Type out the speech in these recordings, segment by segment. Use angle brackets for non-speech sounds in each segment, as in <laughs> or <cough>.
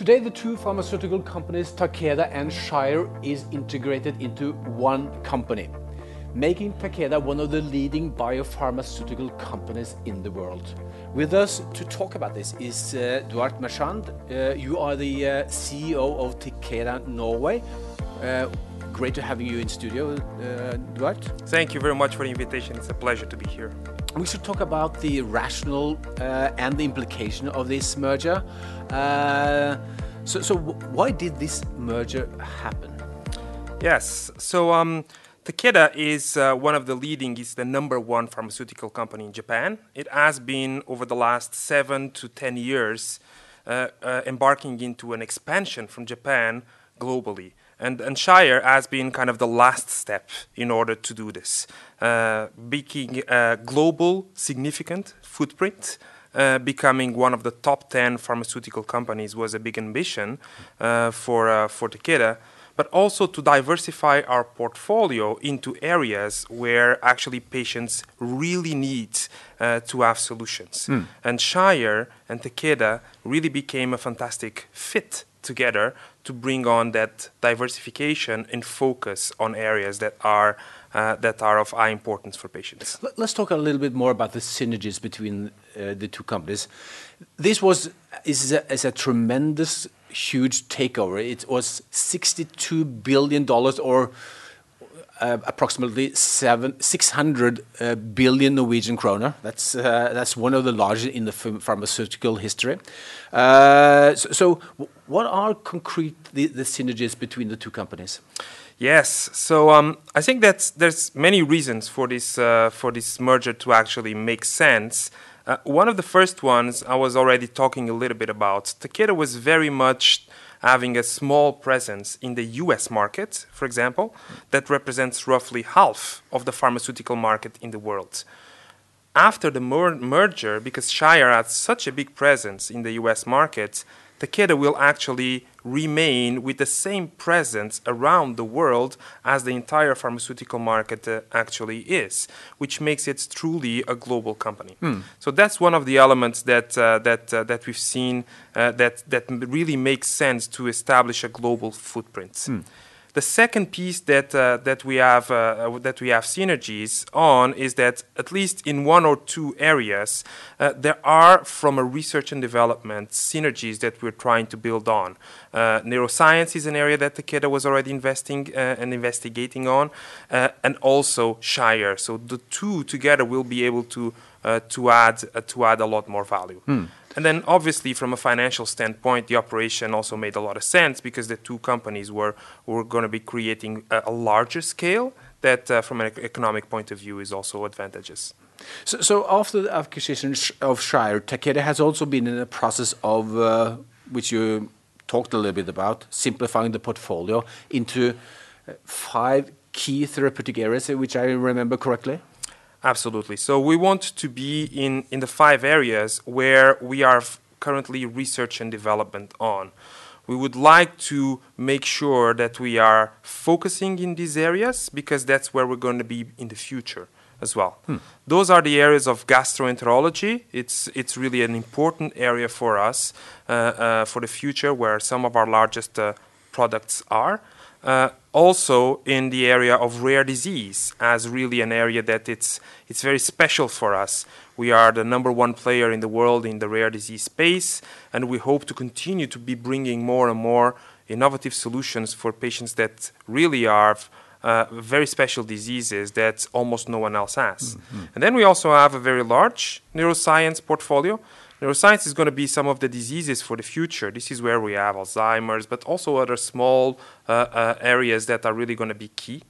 Today, the two pharmaceutical companies, Takeda and Shire, is integrated into one company, making Takeda one of the leading biopharmaceutical companies in the world. With us to talk about this is uh, Duarte Marchand. Uh, you are the uh, CEO of Takeda Norway. Uh, great to have you in studio, uh, Duarte. Thank you very much for the invitation. It's a pleasure to be here. We should talk about the rational uh, and the implication of this merger. Uh, so, so why did this merger happen? Yes. So, um, Takeda is uh, one of the leading, is the number one pharmaceutical company in Japan. It has been over the last seven to ten years uh, uh, embarking into an expansion from Japan globally. And, and Shire has been kind of the last step in order to do this, uh, making a global significant footprint. Uh, becoming one of the top 10 pharmaceutical companies was a big ambition uh, for, uh, for Takeda but also to diversify our portfolio into areas where actually patients really need uh, to have solutions. Mm. And Shire and Takeda really became a fantastic fit together to bring on that diversification and focus on areas that are uh, that are of high importance for patients. Let's talk a little bit more about the synergies between uh, the two companies. This was is a, is a tremendous, huge takeover. It was 62 billion dollars, or approximately seven, 600 uh, billion Norwegian kroner. That's uh, that's one of the largest in the pharmaceutical history. Uh, so, so, what are concrete the, the synergies between the two companies? Yes, so um, I think that there's many reasons for this uh, for this merger to actually make sense. Uh, one of the first ones I was already talking a little bit about. Takeda was very much having a small presence in the US market, for example, that represents roughly half of the pharmaceutical market in the world. After the mer- merger, because Shire had such a big presence in the US market, Takeda will actually remain with the same presence around the world as the entire pharmaceutical market uh, actually is, which makes it truly a global company. Hmm. So that's one of the elements that uh, that uh, that we've seen uh, that that really makes sense to establish a global footprint. Hmm. The second piece that uh, that we have uh, that we have synergies on is that at least in one or two areas uh, there are from a research and development synergies that we're trying to build on. Uh, neuroscience is an area that Takeda was already investing uh, and investigating on, uh, and also Shire. So the two together will be able to to add to add a lot more value. Hmm. And then, obviously, from a financial standpoint, the operation also made a lot of sense because the two companies were, were going to be creating a, a larger scale that, uh, from an economic point of view, is also advantageous. So, so after the acquisition of Shire, Takeda has also been in a process of, uh, which you talked a little bit about, simplifying the portfolio into uh, five key therapeutic areas, which I remember correctly. Absolutely. So we want to be in, in the five areas where we are currently research and development on. We would like to make sure that we are focusing in these areas because that's where we're going to be in the future as well. Hmm. Those are the areas of gastroenterology. It's it's really an important area for us uh, uh, for the future, where some of our largest uh, products are. Uh, also in the area of rare disease as really an area that it's it's very special for us. We are the number one player in the world in the rare disease space, and we hope to continue to be bringing more and more innovative solutions for patients that really are uh, very special diseases that almost no one else has. Mm-hmm. And then we also have a very large neuroscience portfolio Neuroscience is going to be some of the diseases for the future. This is where we have Alzheimer's, but also other small uh, uh, areas that are really going to be key.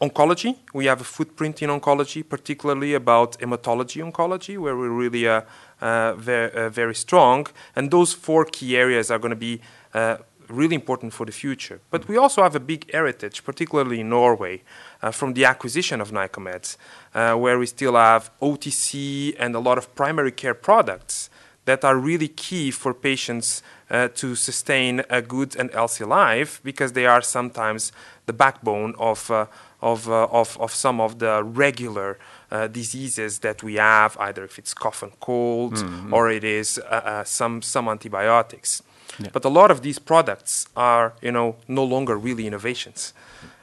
Oncology, we have a footprint in oncology, particularly about hematology oncology, where we're really uh, uh very, uh, very strong. And those four key areas are going to be uh, really important for the future. But we also have a big heritage, particularly in Norway, uh, from the acquisition of Nycomed, uh, where we still have OTC and a lot of primary care products that are really key for patients uh, to sustain a good and healthy life because they are sometimes the backbone of, uh, of, uh, of, of, some of the regular uh, diseases that we have, either if it's cough and cold mm-hmm. or it is some, some antibiotics. Yeah. But a lot of these products are, you know, no longer really innovations.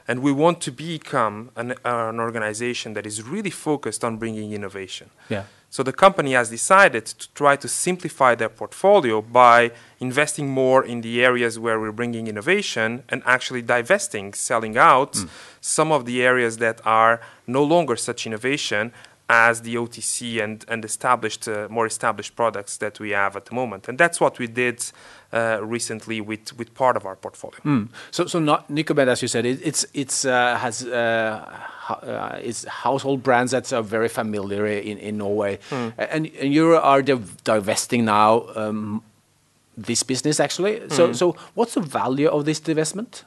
And we want to become an, an organization that is really focused on bringing innovation. Yeah. So the company has decided to try to simplify their portfolio by investing more in the areas where we're bringing innovation and actually divesting, selling out hmm. some of the areas that are no longer such innovation as the OTC and, and established, uh, more established products that we have at the moment. And that's what we did uh, recently with, with part of our portfolio. Mm. So, so not as you said, it, it's it's uh, has uh, uh, it's household brands that are very familiar in, in Norway, and, and you are div- divesting now um, this business actually. So, so what's the value of this divestment?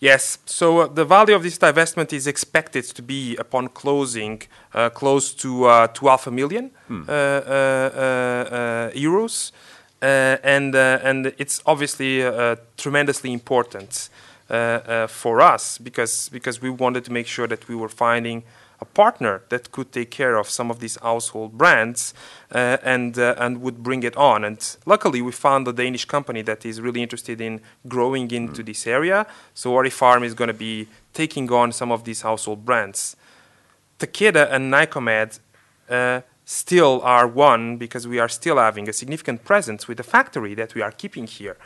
Yes. So uh, the value of this divestment is expected to be upon closing uh, close to uh, to half a million uh, uh, uh, uh, euros, uh, and uh, and it's obviously uh, tremendously important uh, uh, for us because because we wanted to make sure that we were finding a partner that could take care of some of these household brands uh, and uh, and would bring it on. And luckily, we found a Danish company that is really interested in growing into this area. So Orifarm is going to be taking on some of these household brands. Takeda and Nycomed uh, still are one because we are still having a significant presence with the factory that we are keeping here.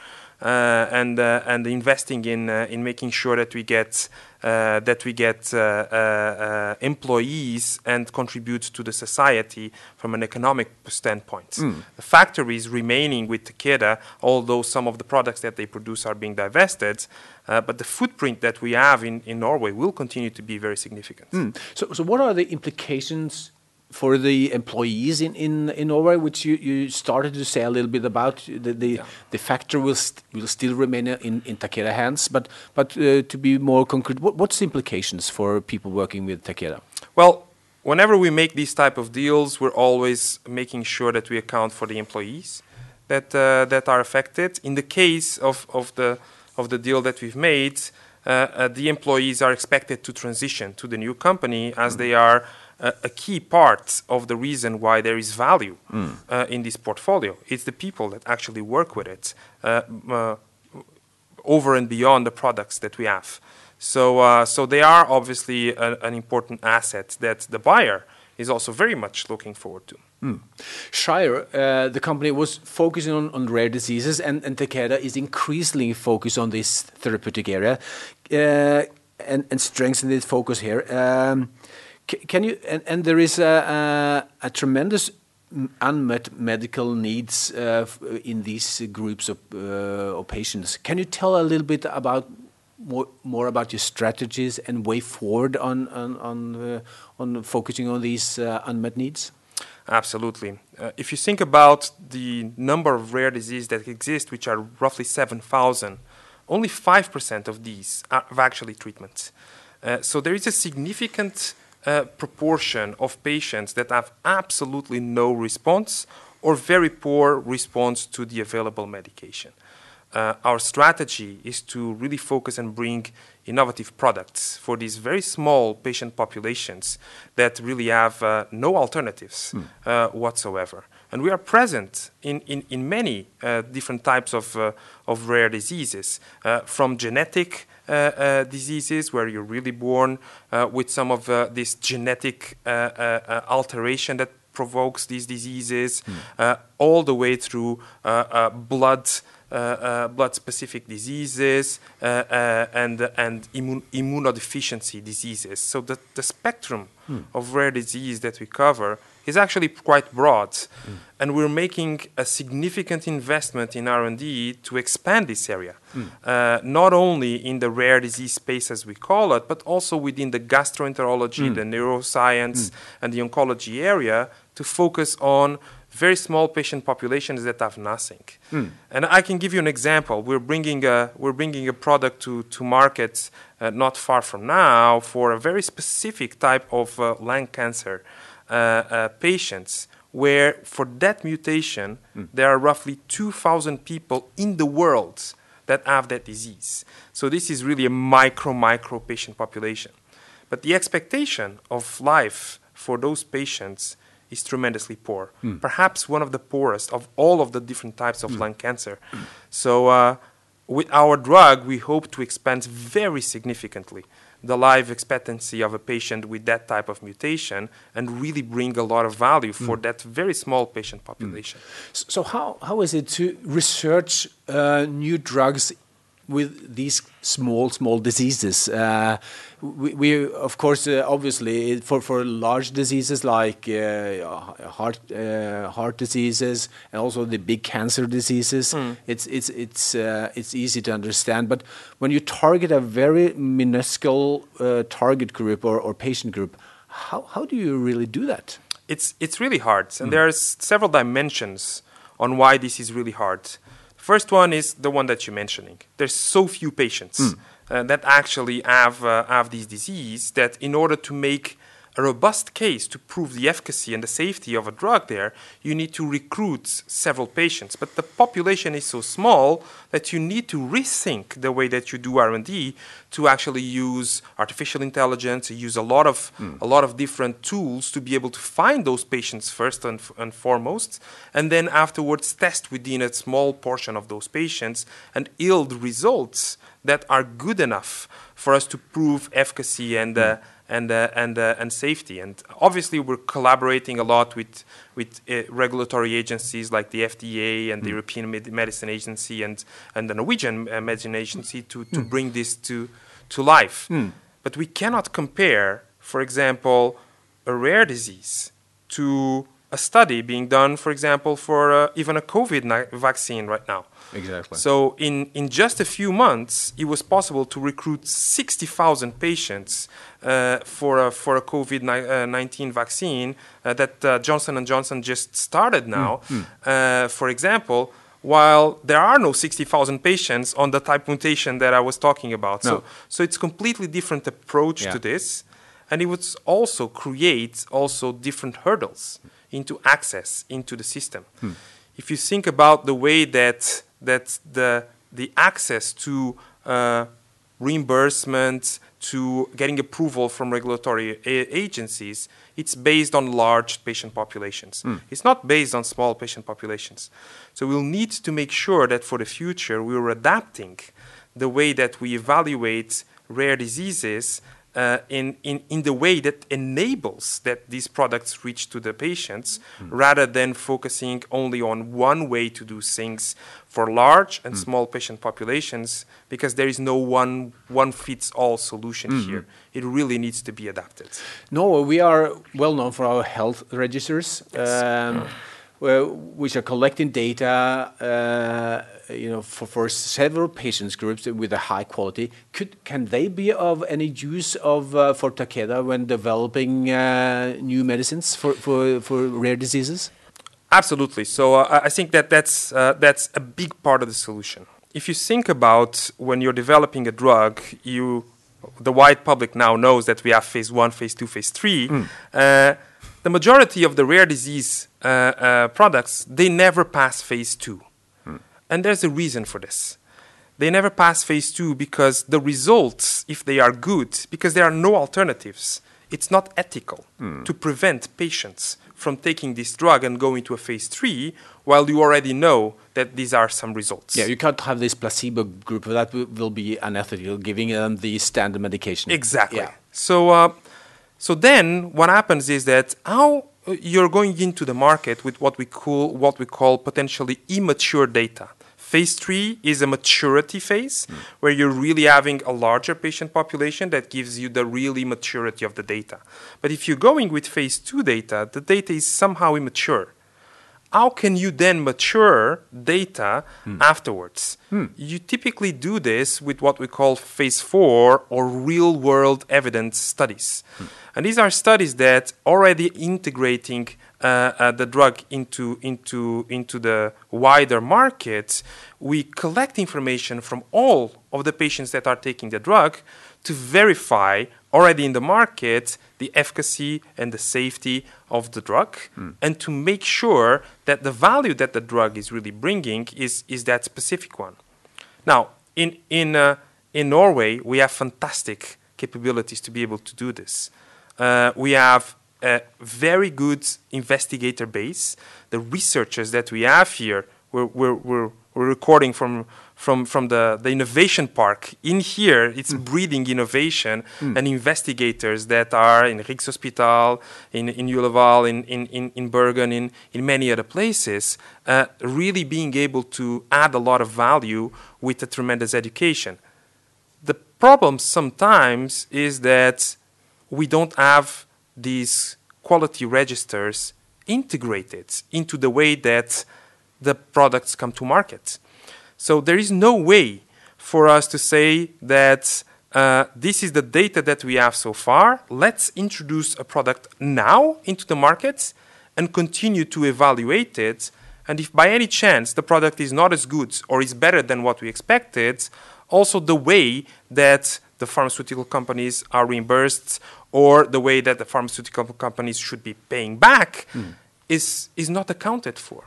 Uh, and uh, and investing in uh, in making sure that we get uh, that we get uh, uh, uh, employees and contribute to the society from an economic standpoint. The factory is remaining with Takeda, although some of the products that they produce are being divested. Uh, but the footprint that we have in, in Norway will continue to be very significant. Mm. So, so what are the implications for the employees in, in, in Norway, which you, you started to say a little bit about? The the, the factory will st will still remain in, in Takeda hands, but but uh, to be more concrete, what, what's the implications for people working with Takeda? Well, whenever we make these type of deals, we're always making sure that we account for the employees that uh, that are affected. In the case of, of the of the deal that we've made, uh, uh, the employees are expected to transition to the new company as they are a, a key part of the reason why there is value uh, in this portfolio. It's the people that actually work with it. Uh, uh, over and beyond the products that we have. So, uh, so they are obviously a, an important asset that the buyer is also very much looking forward to. Shire, uh, the company was focusing on, on rare diseases, and, and Takeda is increasingly focused on this therapeutic area uh, and, and strengthen its focus here. Um, can you? And, and there is a, a, a tremendous unmet medical needs uh, in these groups of, uh, of patients. Can you tell a little bit about more, more about your strategies and way forward on on on, uh, on focusing on these uh, unmet needs? Absolutely. Uh, if you think about the number of rare diseases that exist, which are roughly 7,000, only 5% of these have actually treatments. Uh, so there is a significant uh, proportion of patients that have absolutely no response or very poor response to the available medication. Uh, our strategy is to really focus and bring innovative products for these very small patient populations that really have uh, no alternatives uh, whatsoever. And we are present in, in, in many uh, different types of, uh, of rare diseases, uh, from genetic diseases where you're really born uh, with some of uh, this genetic uh, uh, uh, alteration that provokes these diseases, uh, all the way through uh, uh, blood. Uh, uh, blood-specific diseases uh, uh, and and immun- immunodeficiency diseases. So the, the spectrum of rare disease that we cover is actually quite broad, and we're making a significant investment in R&D to expand this area, uh, not only in the rare disease space as we call it, but also within the gastroenterology, the neuroscience, and the oncology area to focus on very small patient populations that have nothing. And I can give you an example. We're bringing a, we're bringing a product to, to market uh, not far from now for a very specific type of uh, lung cancer Uh, uh, patients where for that mutation hmm. there are roughly 2,000 people in the world that have that disease. So this is really a micro, micro patient population. But the expectation of life for those patients is tremendously poor. Hmm. Perhaps one of the poorest of all of the different types of hmm. lung cancer. So, uh, with our drug, we hope to expand very significantly the life expectancy of a patient with that type of mutation and really bring a lot of value for that very small patient population. S- So how, how is it to research uh, new drugs with these small small diseases? Uh, we, we of course uh, obviously for for large diseases like uh, heart uh, heart diseases and also the big cancer diseases, it's it's it's uh, it's easy to understand. But when you target a very minuscule uh, target group or, or patient group, how how do you really do that? it's it's really hard, and there's several dimensions on why this is really hard. First one is the one that you're mentioning. There's so few patients uh, that actually have uh, have this disease that in order to make a robust case to prove the efficacy and the safety of a drug there, you need to recruit several patients. But the population is so small that you need to rethink the way that you do R&D to actually use artificial intelligence, use a lot of a lot of different tools to be able to find those patients first and, and foremost, and then afterwards test within a small portion of those patients and yield results that are good enough for us to prove efficacy and uh, and uh, and uh, and safety. And obviously, we're collaborating a lot with with uh, regulatory agencies like the FDA and the European Med- Medicine Agency and and the Norwegian uh, Medicine Agency to to bring this to to life. But we cannot compare, for example, a rare disease to a study being done, for example, for uh, even a COVID vaccine right now. Exactly. So in, in just a few months, it was possible to recruit 60,000 patients uh, for a, for a COVID-19 vaccine uh, that uh, Johnson & Johnson just started now. Uh, for example, while there are no 60,000 patients on the type mutation that I was talking about. No. So, so it's completely different approach Yeah. to this. And it would also create also different hurdles into access into the system. If you think about the way that that the the access to uh, reimbursement to getting approval from regulatory a- agencies, it's based on large patient populations. It's not based on small patient populations. So we'll need to make sure that for the future we're adapting the way that we evaluate rare diseases uh, in, in, in the way that enables that these products reach to the patients rather than focusing only on one way to do things for large and small patient populations because there is no one one fits all solution here. It really needs to be adapted. No, we are well known for our health registers, um, well, which are collecting data, uh, you know, for, for several patients groups with a high quality. Could can they be of any use of uh, for Takeda when developing uh, new medicines for, for, for rare diseases? Absolutely. So uh, I- I think that that's uh, that's a big part of the solution. If you think about when you're developing a drug, you the wide public now knows that we have phase one, phase two, phase three. Uh, the majority of the rare disease uh, uh, products they never pass phase two, and there's a reason for this. They never pass phase two because the results, if they are good, because there are no alternatives, it's not ethical to prevent patients from taking this drug and going to a phase three while you already know that these are some results. Yeah, you can't have this placebo group. That will, will be unethical, giving them the standard medication. Exactly. Yeah. So, uh, so then what happens is that how uh, you're going into the market with what we call what we call potentially immature data. Phase three is a maturity phase where you're really having a larger patient population that gives you the really maturity of the data. But if you're going with phase two data, the data is somehow immature how can you then mature data afterwards? You typically do this with what we call phase four or real world evidence studies. And these are studies that already integrating uh, uh, the drug into, into, into the wider market, we collect information from all of the patients that are taking the drug to verify already in the market the efficacy and the safety of the drug and to make sure that the value that the drug is really bringing is, is that specific one. Now, in, in, uh, in Norway, we have fantastic capabilities to be able to do this. Uh, we have a very good investigator base. The researchers that we have here, we're, we're, we're, we're recording from, from, from the, the innovation park. In here, it's Mm. breeding innovation and investigators that are in Rikshospital, in, in Ullevål, in, in, in, in Bergen, in, in many other places, uh, really being able to add a lot of value with a tremendous education. The problem sometimes is that we don't have these quality registers integrated into the way that the products come to market. So there is no way for us to say that uh, this is the data that we have so far. Let's introduce a product now into the market and continue to evaluate it. And if by any chance the product is not as good or is better than what we expected, also the way that the pharmaceutical companies are reimbursed or the way that the pharmaceutical companies should be paying back is, is not accounted for.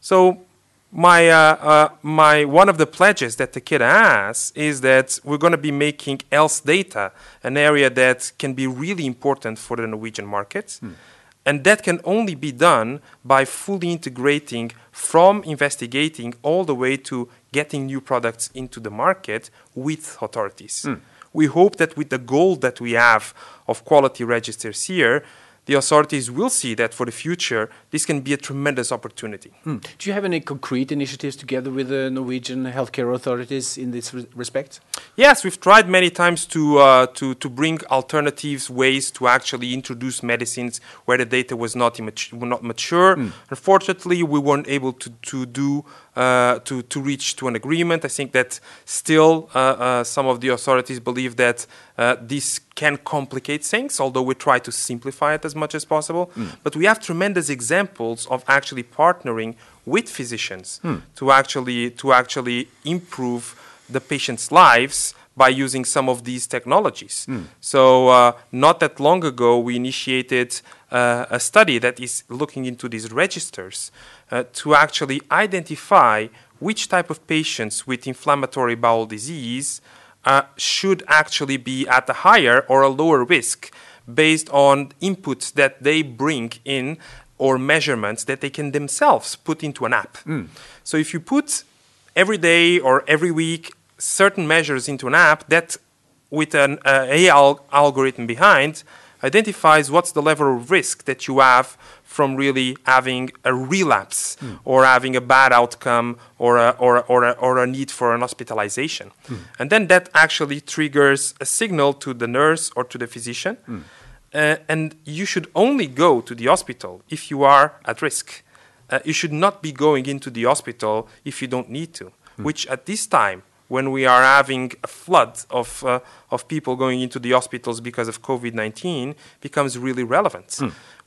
So my, uh, uh, my, one of the pledges that Takeda has is that we're going to be making health data an area that can be really important for the Norwegian market. And that can only be done by fully integrating from investigating all the way to getting new products into the market with authorities. We hope that with the goal that we have of quality registers here, the authorities will see that for the future, this can be a tremendous opportunity. Hmm. Do you have any concrete initiatives together with the Norwegian healthcare authorities in this re- respect? Yes, we've tried many times to, uh, to, to bring alternatives, ways to actually introduce medicines where the data was not, immature, not mature. Unfortunately, we weren't able to, to do uh, to, to reach to an agreement. I think that still uh, uh, some of the authorities believe that uh, this can complicate things, although we try to simplify it as much as possible. But we have tremendous examples of actually partnering with physicians to actually to actually improve the patients' lives by using some of these technologies. So, uh, not that long ago, we initiated uh, a study that is looking into these registers uh, to actually identify which type of patients with inflammatory bowel disease uh, should actually be at a higher or a lower risk based on inputs that they bring in or measurements that they can themselves put into an app. So if you put every day or every week certain measures into an app that with an uh, AI al- algorithm behind identifies what's the level of risk that you have from really having a relapse or having a bad outcome or a, or, a, or, a, or a need for an hospitalization. And then that actually triggers a signal to the nurse or to the physician. Uh, and you should only go to the hospital if you are at risk. Uh, you should not be going into the hospital if you don't need to, which at this time, when we are having a flood of, uh, of people going into the hospitals because of COVID 19, becomes really relevant.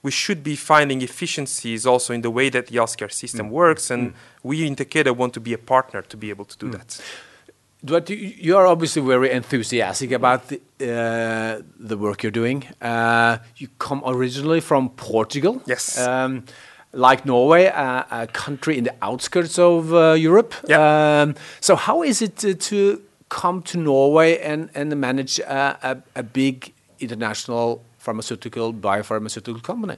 We should be finding efficiencies also in the way that the healthcare system works, and we in Takeda want to be a partner to be able to do that. But you, you are obviously very enthusiastic about the, uh, the work you're doing. Uh, you come originally from Portugal. Yes. Um, like Norway, uh, a country in the outskirts of uh, Europe. Yeah. Um, so how is it uh, to come to Norway and, and manage a, a, a big international pharmaceutical, biopharmaceutical company?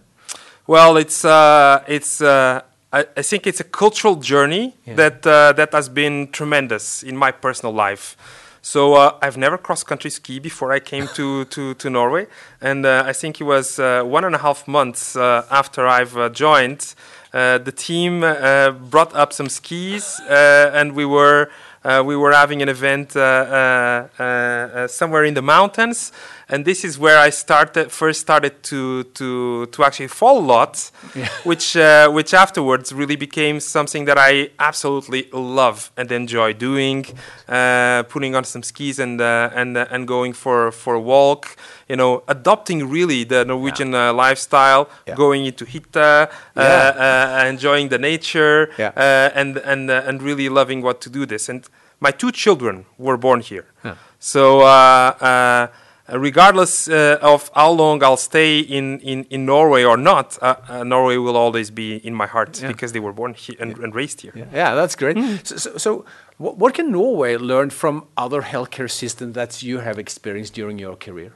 Well, it's uh, it's uh, I, I think it's a cultural journey Yeah. that uh, that has been tremendous in my personal life. So uh, I've never cross country ski before I came to, <laughs> to, to Norway, and uh, I think it was uh, one and a half months uh, after I've uh, joined. Uh, the team brought up some skis, and we were we were having an event somewhere in the mountains, and this is where I started first started to to to actually fall a lot, <laughs> which uh, which afterwards really became something that I absolutely love and enjoy doing, uh, putting on some skis and uh, and uh, and going for for a walk. You know, adopting really the Norwegian uh, lifestyle, Yeah. going into hytta, uh, Yeah. uh, enjoying the nature, Yeah. uh, and and uh, and really loving what to do this. And my two children were born here, Yeah. so uh, uh, regardless uh, of how long I'll stay in in, in Norway or not, uh, uh, Norway will always be in my heart Yeah. because they were born here and, and raised here. Yeah, yeah that's great. Hmm. So, so, so what, what can Norway learn from other healthcare systems that you have experienced during your career?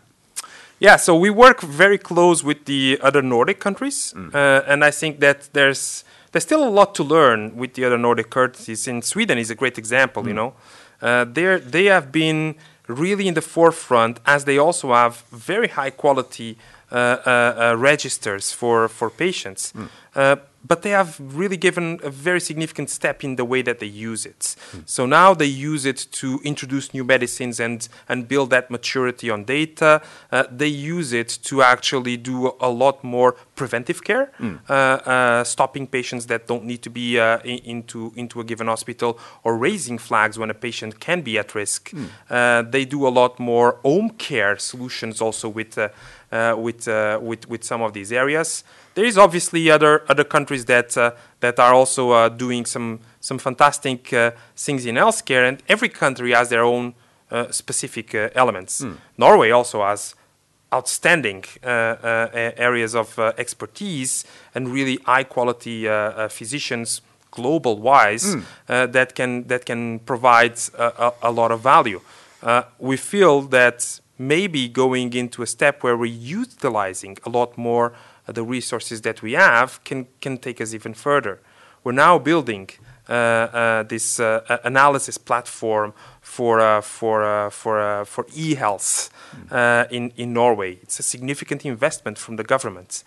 Yeah, so we work very close with the other Nordic countries, Mm. uh, and I think that there's there's still a lot to learn with the other Nordic countries. In Sweden is a great example. Mm. You know, uh, they they have been really in the forefront as they also have very high quality uh, uh, uh, registers for for patients. Mm. Uh, but they have really given a very significant step in the way that they use it. So now they use it to introduce new medicines and, and build that maturity on data. Uh, they use it to actually do a lot more preventive care, uh, uh, stopping patients that don't need to be uh, in, into, into a given hospital or raising flags when a patient can be at risk. Uh, they do a lot more home care solutions also with, uh, uh, with, uh, with, with some of these areas. There is obviously other other countries that uh, that are also uh, doing some some fantastic uh, things in healthcare, and every country has their own uh, specific uh, elements. Norway also has outstanding uh, uh, areas of uh, expertise and really high quality uh, uh, physicians global wise uh, that can that can provide a, a, a lot of value. Uh, we feel that maybe going into a step where we're utilizing a lot more the resources that we have can can take us even further. We're now building this uh, analysis platform for uh, for uh, for uh, for e-health uh, in in Norway. It's a significant investment from the government.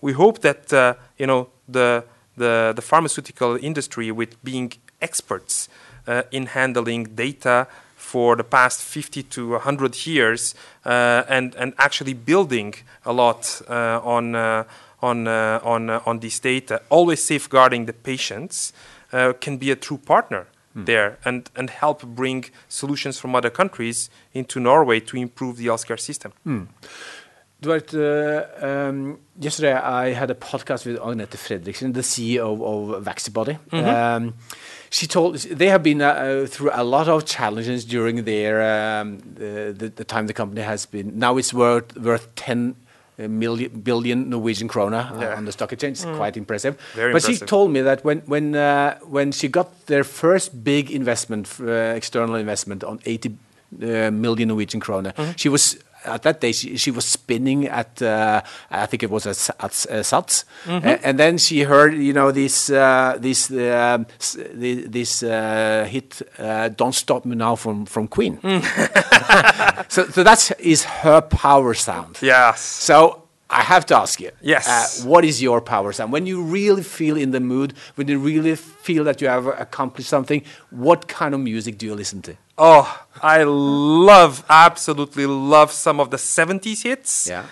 We hope that uh, you know the the the pharmaceutical industry, with being experts uh, in handling data for the past 50 to 100 years, uh, and and actually building a lot uh, on. Uh, on uh, on uh, on this data, always safeguarding the patients, uh, can be a true partner there and and help bring solutions from other countries into Norway to improve the healthcare system. Duarte, uh, um, yesterday I had a podcast with Agnete Fredriksen, the CEO of Vaccibody. Um, she told they have been uh, through a lot of challenges during their um, the, the, time the company has been. Now it's worth worth ten million billion Norwegian krona uh, Yeah. on the stock exchange. It's quite impressive. Very but she told me that when when uh, when she got their first big investment, uh, external investment on 80 uh, million Norwegian krona, she was at that day she, she was spinning at uh, I think it was at, at uh, Sats, A- and then she heard you know this uh, this um, this uh, hit uh, "Don't Stop Me Now" from from Queen. <laughs> so so that's her power sound. Yes. So I have to ask you. Yes. Uh, what is your power sound? When you really feel in the mood, when you really feel that you have accomplished something, what kind of music do you listen to? Oh, I love, absolutely love some of the 70s hits. Yeah.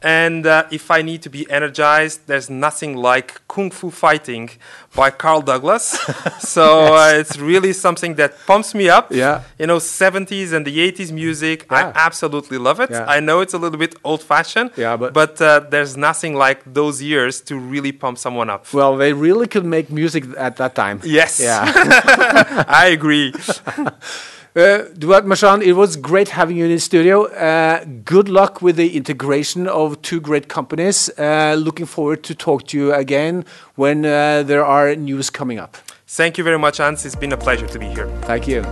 And uh, if I need to be energized, there's nothing like Kung Fu Fighting by Carl Douglas. <laughs> so uh, it's really something that pumps me up. Yeah. You know, 70s and the 80s music, Yeah. I absolutely love it. Yeah. I know it's a little bit old fashioned, Yeah, but- but uh, there's nothing like those years to really pump someone up. Well, they really could make music at that time. Yes. Yeah. <laughs> I agree. <laughs> Uh, Duarte Marchand, it was great having you in the studio. Uh, good luck with the integration of two great companies. Uh, looking forward to talk to you again when uh, there are news coming up. Thank you very much, Hans. It's been a pleasure to be here. Thank you.